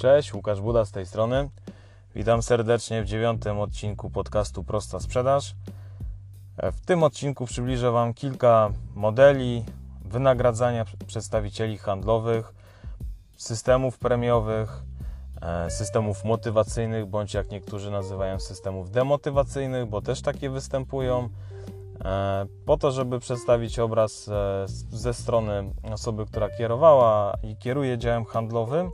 Cześć, Łukasz Buda z tej strony. Witam serdecznie w dziewiątym odcinku podcastu Prosta Sprzedaż. W tym odcinku przybliżę Wam kilka modeli wynagradzania przedstawicieli handlowych, systemów premiowych, e, systemów motywacyjnych, bądź jak niektórzy nazywają systemów demotywacyjnych, bo też takie występują E, po to, żeby przedstawić obraz e, ze strony osoby, która kierowała i kieruje działem handlowym,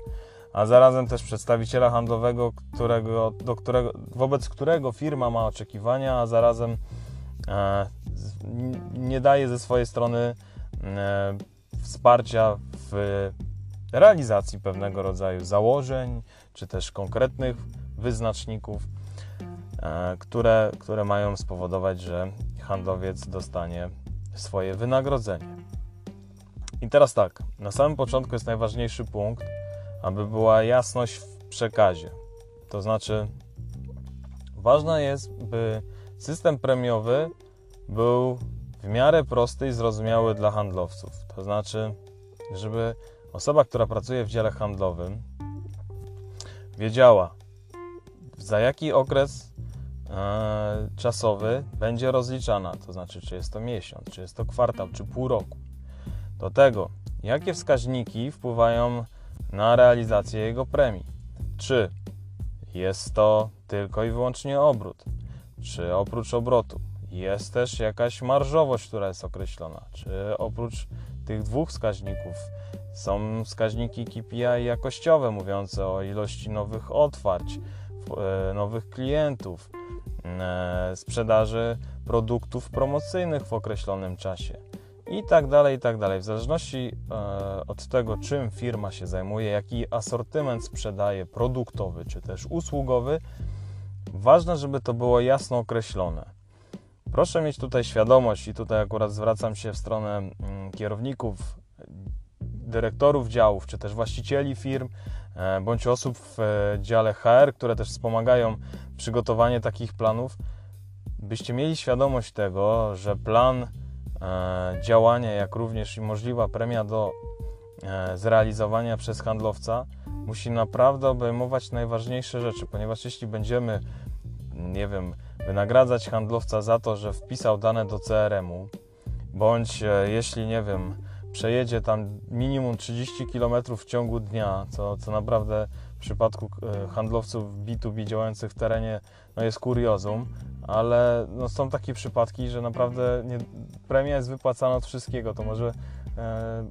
a zarazem też przedstawiciela handlowego, którego, do którego, wobec którego firma ma oczekiwania, a zarazem e, nie daje ze swojej strony wsparcia w realizacji pewnego rodzaju założeń, czy też konkretnych wyznaczników, które, które mają spowodować, że handlowiec dostanie swoje wynagrodzenie. I teraz tak, na samym początku jest najważniejszy punkt, aby była jasność w przekazie. To znaczy, ważne jest, by system premiowy był w miarę prosty i zrozumiały dla handlowców. To znaczy, żeby osoba, która pracuje w dziale handlowym, wiedziała, za jaki okres E, czasowy będzie rozliczana, to znaczy czy jest to miesiąc, czy jest to kwartał, czy pół roku. Do tego, jakie wskaźniki wpływają na realizację jego premii. Czy jest to tylko i wyłącznie obrót, czy oprócz obrotu jest też jakaś marżowość, która jest określona, czy oprócz tych dwóch wskaźników są wskaźniki KPI jakościowe mówiące o ilości nowych otwarć, e, nowych klientów, E, sprzedaży produktów promocyjnych w określonym czasie i tak dalej, i tak dalej. W zależności e, od tego, czym firma się zajmuje, jaki asortyment sprzedaje, produktowy czy też usługowy, ważne, żeby to było jasno określone. Proszę mieć tutaj świadomość, i tutaj akurat zwracam się w stronę mm, kierowników, dyrektorów działów, czy też właścicieli firm, e, bądź osób w dziale HR, które też wspomagają przygotowanie takich planów, byście mieli świadomość tego, że plan e, działania, jak również i możliwa premia do e, zrealizowania przez handlowca musi naprawdę obejmować najważniejsze rzeczy, ponieważ jeśli będziemy, nie wiem, wynagradzać handlowca za to, że wpisał dane do CRM-u, bądź e, jeśli, nie wiem, przejedzie tam minimum 30 km w ciągu dnia, co, co naprawdę w przypadku handlowców B2B działających w terenie no jest kuriozum, ale no są takie przypadki, że naprawdę nie, premia jest wypłacana od wszystkiego. To może, e,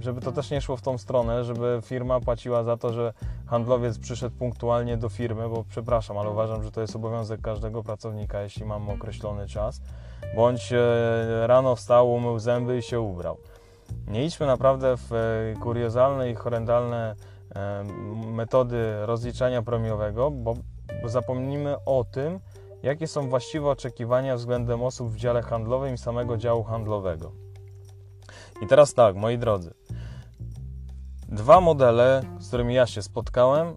żeby to też nie szło w tą stronę, żeby firma płaciła za to, że handlowiec przyszedł punktualnie do firmy, bo przepraszam, ale uważam, że to jest obowiązek każdego pracownika, jeśli mamy określony czas, bądź e, rano wstał, umył zęby i się ubrał. Nie idźmy naprawdę w kuriozalne i horrendalne metody rozliczania premiowego, bo zapomnimy o tym, jakie są właściwe oczekiwania względem osób w dziale handlowym i samego działu handlowego. I teraz tak, moi drodzy. Dwa modele, z którymi ja się spotkałem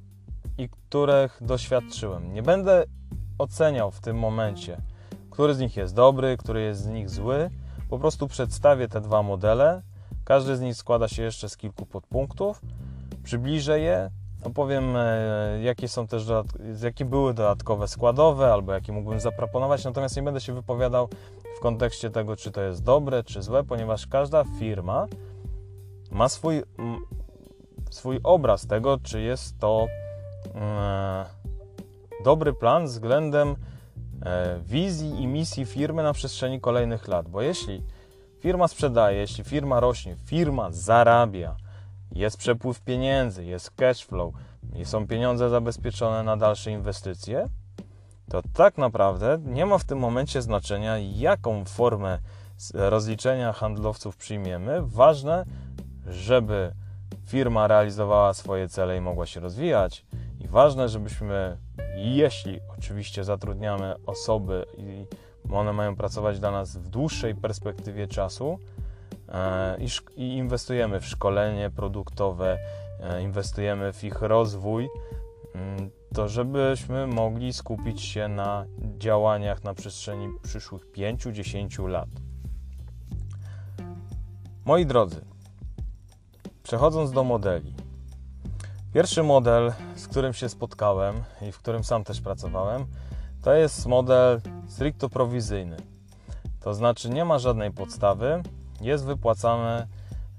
i których doświadczyłem. Nie będę oceniał w tym momencie, który z nich jest dobry, który jest z nich zły. Po prostu przedstawię te dwa modele. Każdy z nich składa się jeszcze z kilku podpunktów przybliżę je, opowiem e, jakie są też jakie były dodatkowe składowe albo jakie mógłbym zaproponować, natomiast nie będę się wypowiadał w kontekście tego, czy to jest dobre, czy złe, ponieważ każda firma ma swój, swój obraz tego, czy jest to e, dobry plan względem e, wizji i misji firmy na przestrzeni kolejnych lat. Bo jeśli firma sprzedaje, jeśli firma rośnie, firma zarabia, jest przepływ pieniędzy, jest cash flow i są pieniądze zabezpieczone na dalsze inwestycje, to tak naprawdę nie ma w tym momencie znaczenia, jaką formę rozliczenia handlowców przyjmiemy. Ważne, żeby firma realizowała swoje cele i mogła się rozwijać. I ważne, żebyśmy, jeśli oczywiście zatrudniamy osoby i one mają pracować dla nas w dłuższej perspektywie czasu, i inwestujemy w szkolenie produktowe, e, inwestujemy w ich rozwój, mm, to żebyśmy mogli skupić się na działaniach na przestrzeni przyszłych 5-10 lat. Moi drodzy, przechodząc do modeli. Pierwszy model, z którym się spotkałem i w którym sam też pracowałem, to jest model stricto prowizyjny. To znaczy nie ma żadnej podstawy, jest wypłacane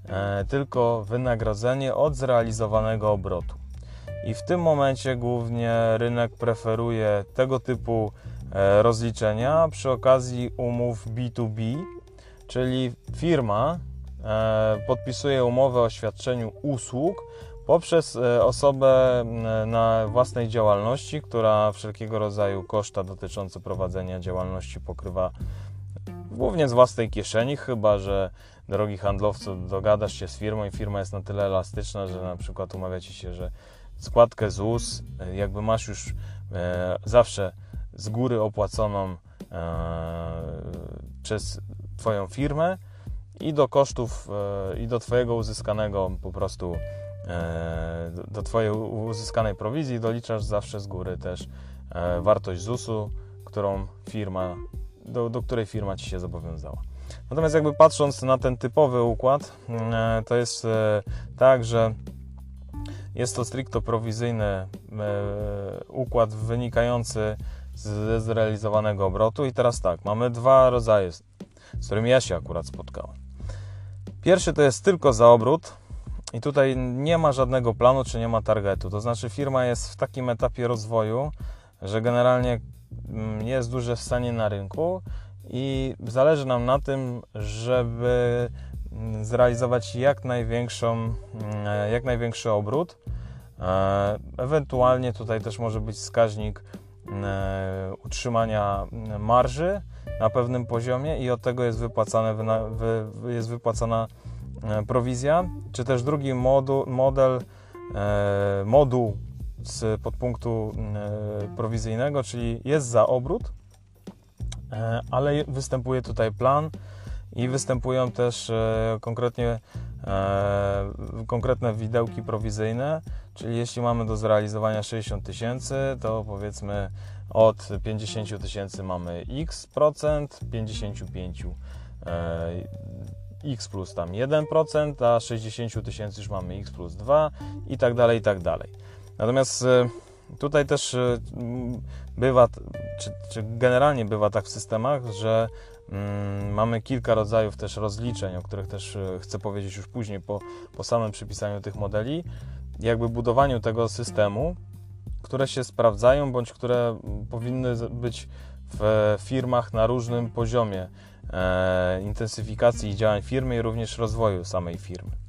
e, tylko wynagrodzenie od zrealizowanego obrotu. I w tym momencie głównie rynek preferuje tego typu e, rozliczenia przy okazji umów B2B, czyli firma e, podpisuje umowę o świadczeniu usług poprzez osobę na własnej działalności, która wszelkiego rodzaju koszta dotyczące prowadzenia działalności pokrywa głównie z własnej kieszeni, chyba że drogi handlowcu dogadasz się z firmą i firma jest na tyle elastyczna, że na przykład umawiacie się, że składkę ZUS e, jakby masz już e, zawsze z góry opłaconą przez Twoją firmę i do kosztów i do Twojego uzyskanego po prostu E, do Twojej uzyskanej prowizji doliczasz zawsze z góry też e, wartość ZUS-u, którą firma, do, do której firma Ci się zobowiązała. Natomiast jakby patrząc na ten typowy układ, e, to jest tak, że jest to stricto prowizyjny układ wynikający ze zrealizowanego obrotu. I teraz tak, mamy dwa rodzaje, z którymi ja się akurat spotkałem. Pierwszy to jest tylko za obrót, i tutaj nie ma żadnego planu, czy nie ma targetu. To znaczy, firma jest w takim etapie rozwoju, że generalnie jest duże stanie na rynku i zależy nam na tym, żeby mm, zrealizować jak, największą, mm, jak największy obrót. E, ewentualnie tutaj też może być wskaźnik utrzymania marży na pewnym poziomie i od tego jest, wypłacane, jest wypłacana E, prowizja, czy też drugi modu, model, e, moduł z podpunktu e, prowizyjnego, czyli jest za obrót, ale występuje tutaj plan i występują też konkretnie konkretne widełki prowizyjne, czyli jeśli mamy do zrealizowania 60 tysięcy, to powiedzmy od 50 tysięcy mamy x procent, 55 x plus tam 1%, a 60 tysięcy już mamy x plus 2 i tak dalej, i tak dalej. Natomiast e, tutaj też e, bywa, czy, czy generalnie bywa tak w systemach, że mm, mamy kilka rodzajów też rozliczeń, o których też e, chcę powiedzieć już później po, po samym przypisaniu tych modeli, jakby budowaniu tego systemu, które się sprawdzają, bądź które powinny być w firmach na różnym poziomie e, intensyfikacji działań firmy i również rozwoju samej firmy.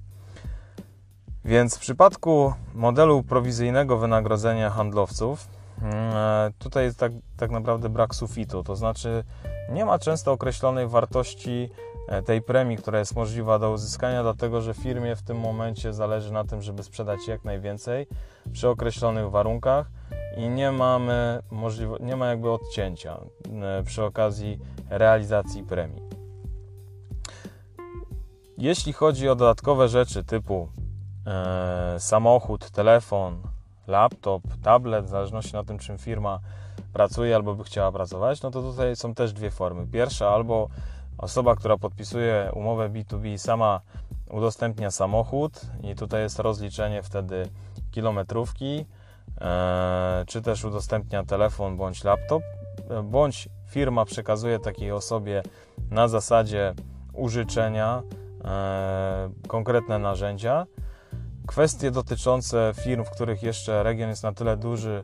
Więc w przypadku modelu prowizyjnego wynagrodzenia handlowców, mm, e, tutaj jest tak, tak naprawdę brak sufitu, to znaczy nie ma często określonej wartości e, tej premii, która jest możliwa do uzyskania, dlatego że firmie w tym momencie zależy na tym, żeby sprzedać jak najwięcej przy określonych warunkach i nie mamy nie ma jakby odcięcia e, przy okazji realizacji premii. Jeśli chodzi o dodatkowe rzeczy typu samochód, telefon, laptop, tablet, w zależności na tym, czym firma pracuje albo by chciała pracować, no to tutaj są też dwie formy. Pierwsza albo osoba, która podpisuje umowę B2B sama udostępnia samochód i tutaj jest rozliczenie wtedy kilometrówki, e, czy też udostępnia telefon bądź laptop, e, bądź firma przekazuje takiej osobie na zasadzie użyczenia e, konkretne narzędzia. Kwestie dotyczące firm, w których jeszcze region jest na tyle duży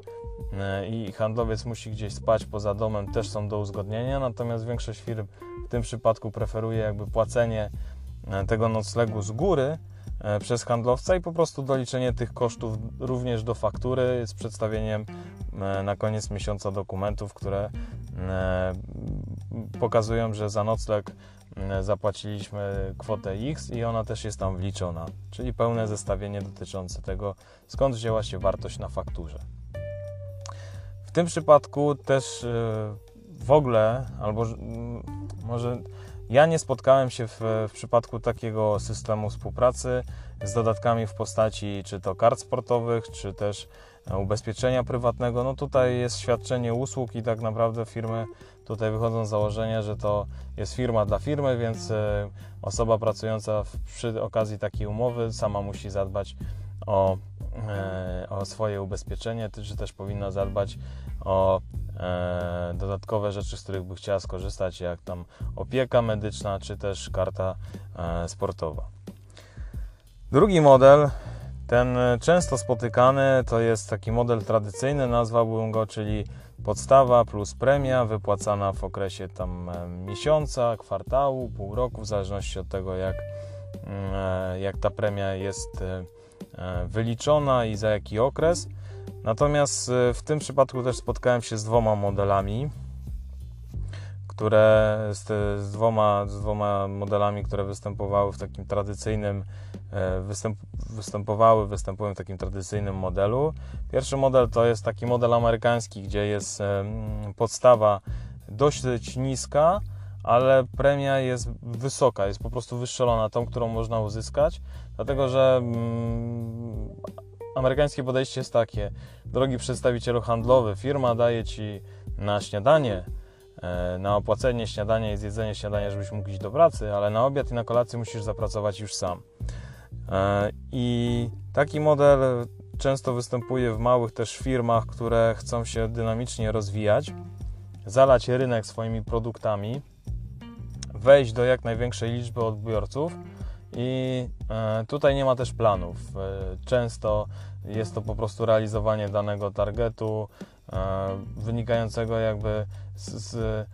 e, i handlowiec musi gdzieś spać poza domem, też są do uzgodnienia, natomiast większość firm w tym przypadku preferuje jakby płacenie e, tego noclegu z góry przez handlowca i po prostu doliczenie tych kosztów również do faktury z przedstawieniem na koniec miesiąca dokumentów, które E, pokazują, że za nocleg e, zapłaciliśmy kwotę X i ona też jest tam wliczona, czyli pełne zestawienie dotyczące tego, skąd wzięła się wartość na fakturze. W tym przypadku też e, w ogóle, albo może ja nie spotkałem się w, w, przypadku takiego systemu współpracy z dodatkami w postaci czy to kart sportowych, czy też ubezpieczenia prywatnego. No tutaj jest świadczenie usług i tak naprawdę firmy tutaj wychodzą z założenia, że to jest firma dla firmy, więc osoba pracująca przy okazji takiej umowy sama musi zadbać o e, o swoje ubezpieczenie, czy też powinna zadbać o e, dodatkowe rzeczy, z których by chciała skorzystać, jak tam opieka medyczna, czy też karta e, sportowa. Drugi model, ten często spotykany, to jest taki model tradycyjny, nazwałbym go, czyli podstawa plus premia wypłacana w okresie tam miesiąca, kwartału, pół roku, w zależności od tego, jak, mm, jak ta premia jest wyliczona i za jaki okres. Natomiast w tym przypadku też spotkałem się z dwoma modelami, które z, z, dwoma, z dwoma modelami, które występowały w takim tradycyjnym e, występ, występowały, występują w takim tradycyjnym modelu. Pierwszy model to jest taki model amerykański, gdzie jest podstawa dość niska, ale premia jest wysoka, jest po prostu wystrzelona, tą, którą można uzyskać, dlatego że amerykańskie podejście jest takie: drogi przedstawicielu handlowy, firma daje ci na śniadanie, e, na opłacenie śniadania i zjedzenie śniadania, żebyś mógł iść do pracy, ale na obiad i na kolację musisz zapracować już sam. E, I taki model często występuje w małych też firmach, które chcą się dynamicznie rozwijać, zalać rynek swoimi produktami, wejść do jak największej liczby odbiorców i e, tutaj nie ma też planów. E, często jest to po prostu realizowanie danego targetu, wynikającego jakby z, z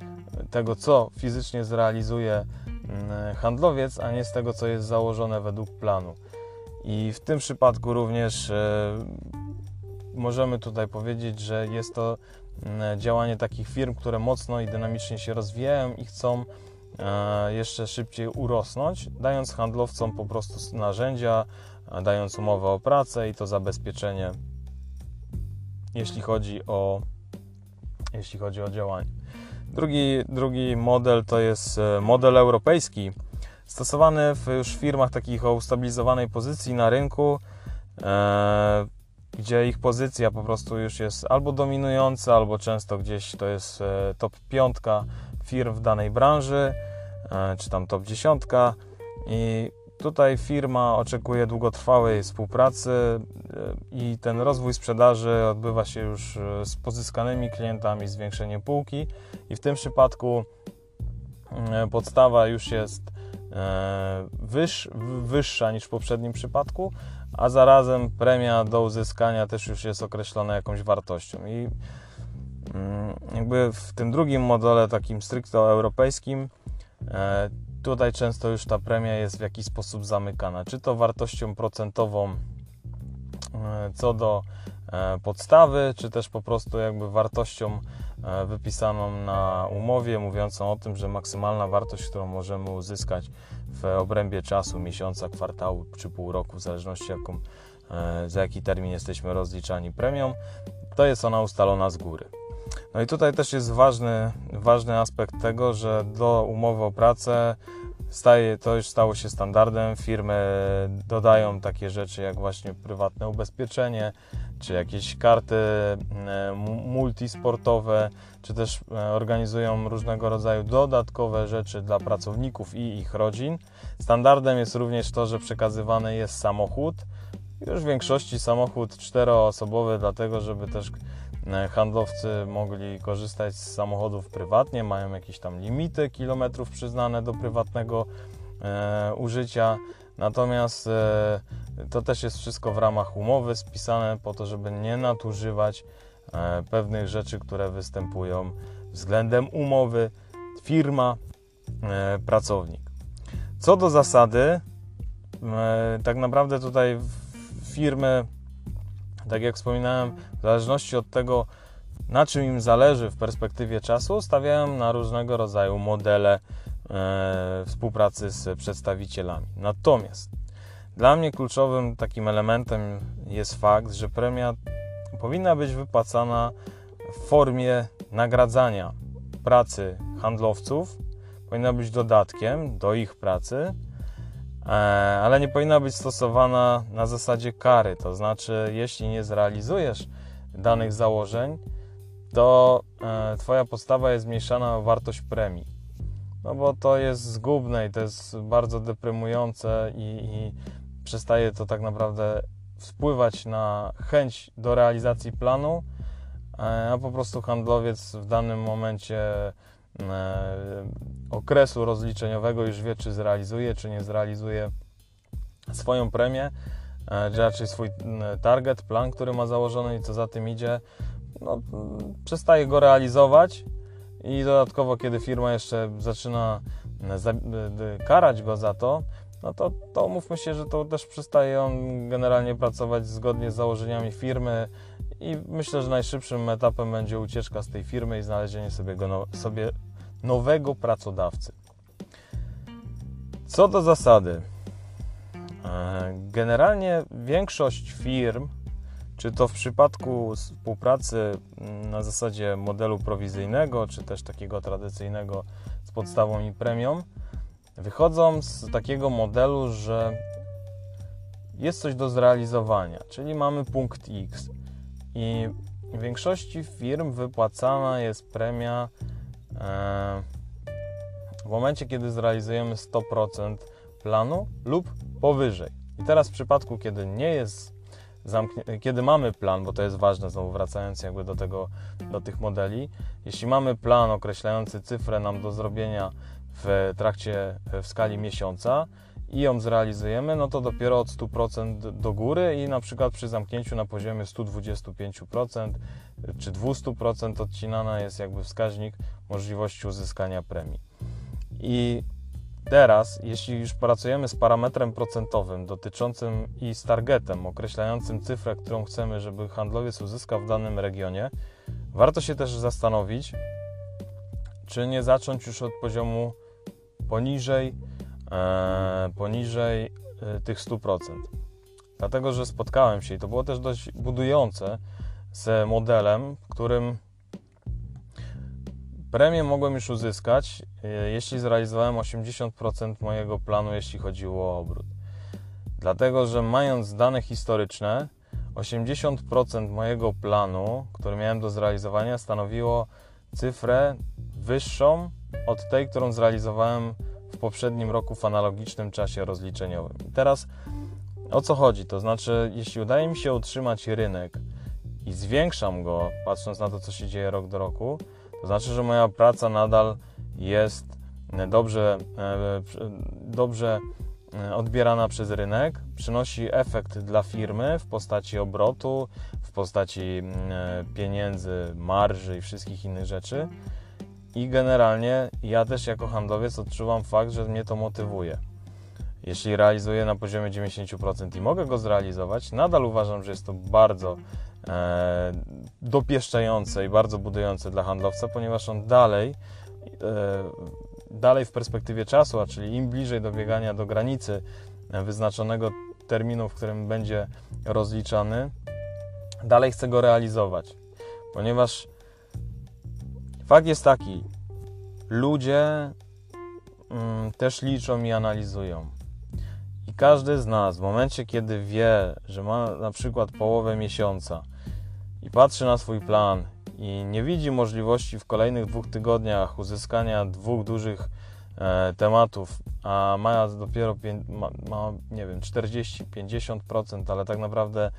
tego, co fizycznie zrealizuje mm, handlowiec, a nie z tego, co jest założone według planu. I w tym przypadku również możemy tutaj powiedzieć, że jest to mm, działanie takich firm, które mocno i dynamicznie się rozwijają i chcą E, jeszcze szybciej urosnąć, dając handlowcom po prostu narzędzia, dając umowę o pracę i to zabezpieczenie, jeśli chodzi o, jeśli chodzi o działanie. Drugi, drugi model to jest e, model europejski, stosowany w już firmach takich o ustabilizowanej pozycji na rynku, e, gdzie ich pozycja po prostu już jest albo dominująca, albo często gdzieś to jest e, top piątka firm w danej branży, e, czy tam top 10. I tutaj firma oczekuje długotrwałej współpracy e, i ten rozwój sprzedaży odbywa się już e, z pozyskanymi klientami, zwiększeniem półki i w tym przypadku podstawa już jest wyż, wyższa niż w poprzednim przypadku, a zarazem premia do uzyskania też już jest określona jakąś wartością. I Mm, jakby w tym drugim modele, takim stricte europejskim, e, tutaj często już ta premia jest w jakiś sposób zamykana, czy to wartością procentową e, co do e, podstawy, czy też po prostu jakby wartością wypisaną na umowie, mówiącą o tym, że maksymalna wartość, którą możemy uzyskać w obrębie czasu, miesiąca, kwartału czy pół roku, w zależności jaką, za jaki termin jesteśmy rozliczani premią, to jest ona ustalona z góry. No i tutaj też jest ważny, ważny aspekt tego, że do umowy o pracę staje, to już stało się standardem. Firmy dodają takie rzeczy jak właśnie prywatne ubezpieczenie, czy jakieś karty e, multisportowe, czy też e, organizują różnego rodzaju dodatkowe rzeczy dla pracowników i ich rodzin. Standardem jest również to, że przekazywany jest samochód. Już w większości samochód czteroosobowy, dlatego żeby też handlowcy mogli korzystać z samochodów prywatnie, mają jakieś tam limity kilometrów przyznane do prywatnego e, użycia. Natomiast e, to też jest wszystko w ramach umowy spisane po to, żeby nie nadużywać e, pewnych rzeczy, które występują względem umowy firma, e, pracownik. Co do zasady, e, tak naprawdę tutaj firmy tak jak wspominałem, w zależności od tego, na czym im zależy w perspektywie czasu, stawiają na różnego rodzaju modele e, współpracy z przedstawicielami. Natomiast dla mnie kluczowym takim elementem jest fakt, że premia powinna być wypłacana w formie nagradzania pracy handlowców, powinna być dodatkiem do ich pracy, ale nie powinna być stosowana na zasadzie kary. To znaczy, jeśli nie zrealizujesz danych założeń, to e, Twoja podstawa jest zmniejszana o wartość premii. No bo to jest zgubne i to jest bardzo deprymujące i, i przestaje to tak naprawdę wpływać na chęć do realizacji planu, e, a po prostu handlowiec w danym momencie e, okresu rozliczeniowego już wie, czy zrealizuje, czy nie zrealizuje swoją premię, czy raczej swój target, plan, który ma założony i co za tym idzie, no, przestaje go realizować i dodatkowo, kiedy firma jeszcze zaczyna karać go za to, no to, to mówmy się, że to też przestaje on generalnie pracować zgodnie z założeniami firmy i myślę, że najszybszym etapem będzie ucieczka z tej firmy i znalezienie sobie, go sobie nowego pracodawcy. Co do zasady, e, generalnie większość firm, czy to w przypadku współpracy na zasadzie modelu prowizyjnego, czy też takiego tradycyjnego z podstawą i premią, wychodzą z takiego modelu, że jest coś do zrealizowania, czyli mamy punkt X i w większości firm wypłacana jest premia w momencie, kiedy zrealizujemy 100% planu lub powyżej. I teraz w przypadku, kiedy nie jest kiedy mamy plan, bo to jest ważne, znowu wracając jakby do tego, do tych modeli, jeśli mamy plan określający cyfrę nam do zrobienia w trakcie, w skali miesiąca i ją zrealizujemy, no to dopiero od 100% do góry i na przykład przy zamknięciu na poziomie 125% czy 200% odcinana jest jakby wskaźnik możliwości uzyskania premii. I teraz, jeśli już pracujemy z parametrem procentowym dotyczącym i z targetem określającym cyfrę, którą chcemy, żeby handlowiec uzyskał w danym regionie, warto się też zastanowić, czy nie zacząć już od poziomu poniżej, poniżej e, tych 100%. Dlatego, że spotkałem się i to było też dość budujące z modelem, w którym premię mogłem już uzyskać, e, jeśli zrealizowałem 80% mojego planu, jeśli chodziło o obrót. Dlatego, że mając dane historyczne, 80% mojego planu, który miałem do zrealizowania, stanowiło cyfrę wyższą od tej, którą zrealizowałem w poprzednim roku w analogicznym czasie rozliczeniowym. I teraz o co chodzi? To znaczy, jeśli udaje mi się utrzymać rynek i zwiększam go, patrząc na to, co się dzieje rok do roku, to znaczy, że moja praca nadal jest dobrze, e, dobrze e, odbierana przez rynek, przynosi efekt dla firmy w postaci obrotu, w postaci e, pieniędzy, marży i wszystkich innych rzeczy i generalnie ja też jako handlowiec odczuwam fakt, że mnie to motywuje. Jeśli realizuję na poziomie 90% i mogę go zrealizować, nadal uważam, że jest to bardzo e, dopieszczające i bardzo budujące dla handlowca, ponieważ on dalej, e, dalej w perspektywie czasu, a czyli im bliżej dobiegania do granicy wyznaczonego terminu, w którym będzie rozliczany, dalej chce go realizować, ponieważ Fakt jest taki, ludzie mm, też liczą i analizują. I każdy z nas w momencie, kiedy wie, że ma na przykład połowę miesiąca i patrzy na swój plan i nie widzi możliwości w kolejnych dwóch tygodniach uzyskania dwóch dużych e, tematów, a ma dopiero ma, ma nie wiem 40-50%, ale tak naprawdę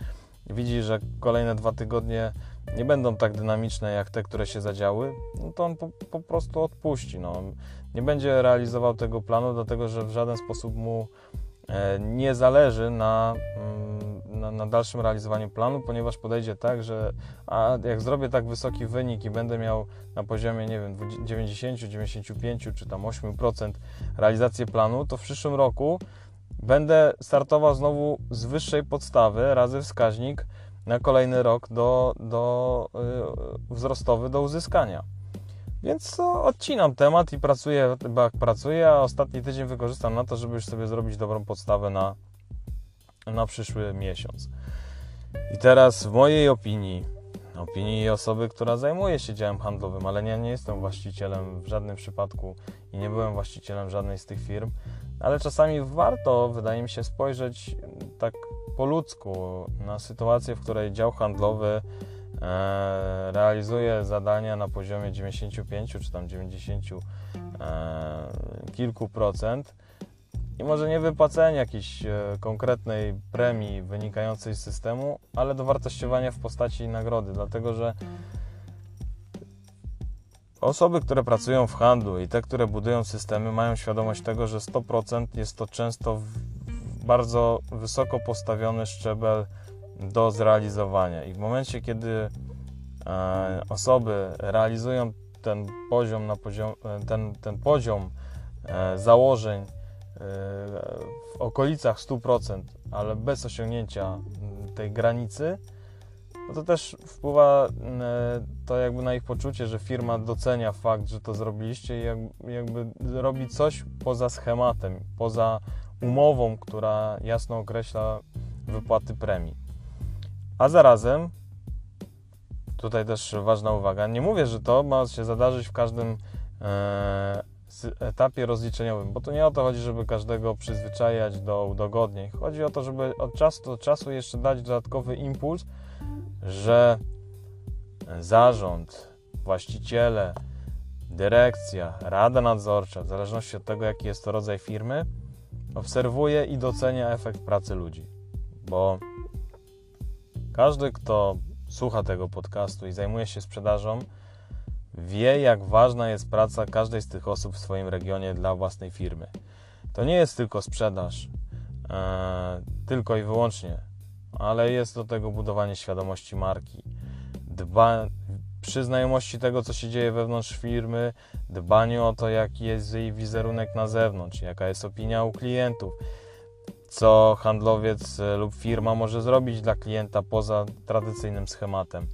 widzi, że kolejne dwa tygodnie nie będą tak dynamiczne jak te, które się zadziały, no to on po, po prostu odpuści. No. Nie będzie realizował tego planu, dlatego że w żaden sposób mu e, nie zależy na, mm, na, na, dalszym realizowaniu planu, ponieważ podejdzie tak, że a jak zrobię tak wysoki wynik i będę miał na poziomie, nie wiem, 90, 95 czy tam 8% realizację planu, to w przyszłym roku będę startował znowu z wyższej podstawy razy wskaźnik na kolejny rok do, do yy, wzrostowy do uzyskania. Więc no, odcinam temat i pracuję, jak pracuję, a ostatni tydzień wykorzystam na to, żeby już sobie zrobić dobrą podstawę na, na przyszły miesiąc. I teraz w mojej opinii, opinii osoby, która zajmuje się działem handlowym, ale nie, nie jestem właścicielem w żadnym przypadku i nie byłem właścicielem żadnej z tych firm, ale czasami warto, wydaje mi się, spojrzeć tak po ludzku na sytuację, w której dział handlowy e, realizuje zadania na poziomie 95 czy tam 90 e, kilku procent. I może nie wypłacenie jakiejś e, konkretnej premii wynikającej z systemu, ale dowartościowania w postaci nagrody, dlatego że osoby, które pracują w handlu i te, które budują systemy, mają świadomość tego, że 100% jest to często bardzo wysoko postawiony szczebel do zrealizowania. I w momencie, kiedy e, osoby realizują ten poziom, na poziom ten, ten poziom e, założeń w okolicach 100%, ale bez osiągnięcia tej granicy, no to też wpływa to jakby na ich poczucie, że firma docenia fakt, że to zrobiliście i jakby robi coś poza schematem, poza umową, która jasno określa wypłaty premii. A zarazem, tutaj też ważna uwaga, nie mówię, że to ma się zadarzyć w każdym e, etapie rozliczeniowym, bo to nie o to chodzi, żeby każdego przyzwyczajać do udogodnień. Chodzi o to, żeby od czasu do czasu jeszcze dać dodatkowy impuls, że zarząd, właściciele, dyrekcja, rada nadzorcza, w zależności od tego, jaki jest to rodzaj firmy, obserwuje i docenia efekt pracy ludzi. Bo każdy, kto słucha tego podcastu i zajmuje się sprzedażą, wie, jak ważna jest praca każdej z tych osób w swoim regionie dla własnej firmy. To nie jest tylko sprzedaż, e, tylko i wyłącznie, ale jest do tego budowanie świadomości marki, dba, przy znajomości tego, co się dzieje wewnątrz firmy, dbanie o to, jaki jest jej wizerunek na zewnątrz, jaka jest opinia u klientów, co handlowiec e, lub firma może zrobić dla klienta poza tradycyjnym schematem.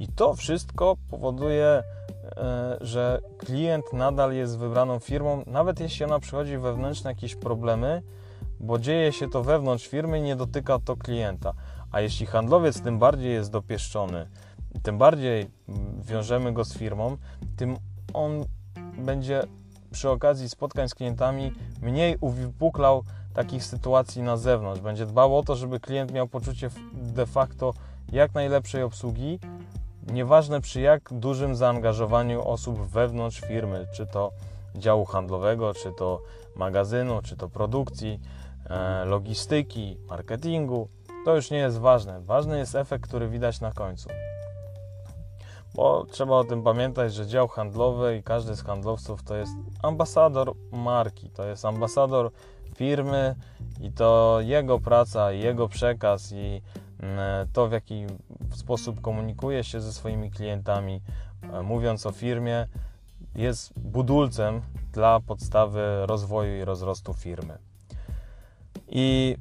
I to wszystko powoduje E, że klient nadal jest wybraną firmą, nawet jeśli ona przychodzi wewnętrzne jakieś problemy, bo dzieje się to wewnątrz firmy i nie dotyka to klienta. A jeśli handlowiec tym bardziej jest dopieszczony, tym bardziej wiążemy go z firmą, tym on będzie przy okazji spotkań z klientami mniej uwypuklał takich sytuacji na zewnątrz. Będzie dbał o to, żeby klient miał poczucie de facto jak najlepszej obsługi, Nieważne przy jak dużym zaangażowaniu osób wewnątrz firmy, czy to działu handlowego, czy to magazynu, czy to produkcji, logistyki, marketingu, to już nie jest ważne. Ważny jest efekt, który widać na końcu. Bo trzeba o tym pamiętać, że dział handlowy i każdy z handlowców to jest ambasador marki, to jest ambasador firmy i to jego praca, jego przekaz i E, to w jaki sposób komunikuje się ze swoimi klientami, e, mówiąc o firmie, jest budulcem dla podstawy rozwoju i rozrostu firmy. I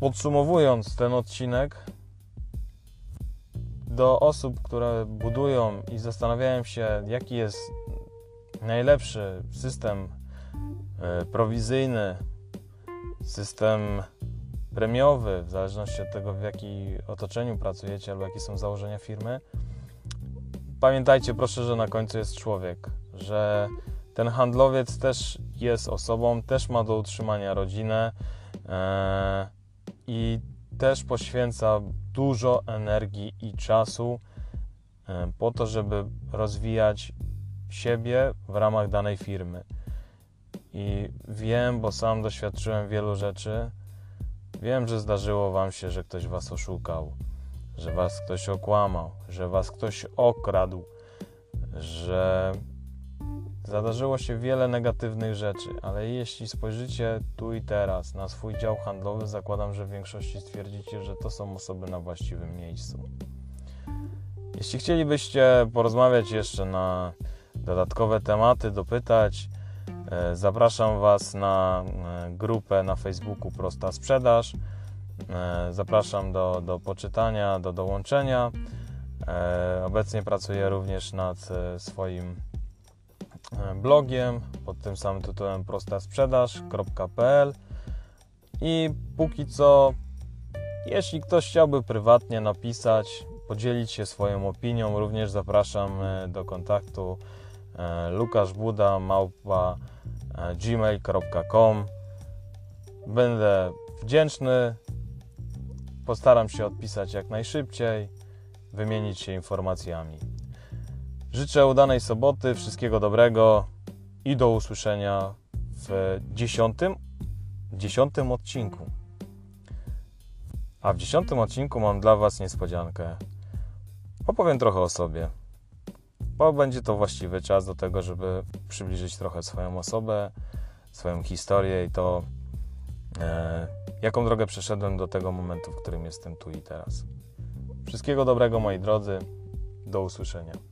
podsumowując ten odcinek, do osób, które budują i zastanawiają się, jaki jest najlepszy system e, prowizyjny, system premiowy, w zależności od tego, w jakim otoczeniu pracujecie albo jakie są założenia firmy, pamiętajcie proszę, że na końcu jest człowiek, że ten handlowiec też jest osobą, też ma do utrzymania rodzinę e, i też poświęca dużo energii i czasu e, po to, żeby rozwijać siebie w ramach danej firmy. I wiem, bo sam doświadczyłem wielu rzeczy, Wiem, że zdarzyło Wam się, że ktoś Was oszukał, że Was ktoś okłamał, że Was ktoś okradł, że zadarzyło się wiele negatywnych rzeczy, ale jeśli spojrzycie tu i teraz na swój dział handlowy, zakładam, że w większości stwierdzicie, że to są osoby na właściwym miejscu. Jeśli chcielibyście porozmawiać jeszcze na dodatkowe tematy, dopytać, E, zapraszam Was na e, grupę na Facebooku Prosta Sprzedaż. E, zapraszam do, do poczytania, do dołączenia. Obecnie pracuję również nad swoim blogiem pod tym samym tytułem prostasprzedaż.pl i póki co, jeśli ktoś chciałby prywatnie napisać, podzielić się swoją opinią, również zapraszam do kontaktu Lukasz Buda, małpa gmail.com. Będę wdzięczny. Postaram się odpisać jak najszybciej, wymienić się informacjami. Życzę udanej soboty, wszystkiego dobrego i do usłyszenia w dziesiątym, dziesiątym odcinku. A w dziesiątym odcinku mam dla Was niespodziankę. Opowiem trochę o sobie, bo będzie to właściwy czas do tego, żeby przybliżyć trochę swoją osobę, swoją historię i to, e, jaką drogę przeszedłem do tego momentu, w którym jestem tu i teraz. Wszystkiego dobrego, moi drodzy. Do usłyszenia.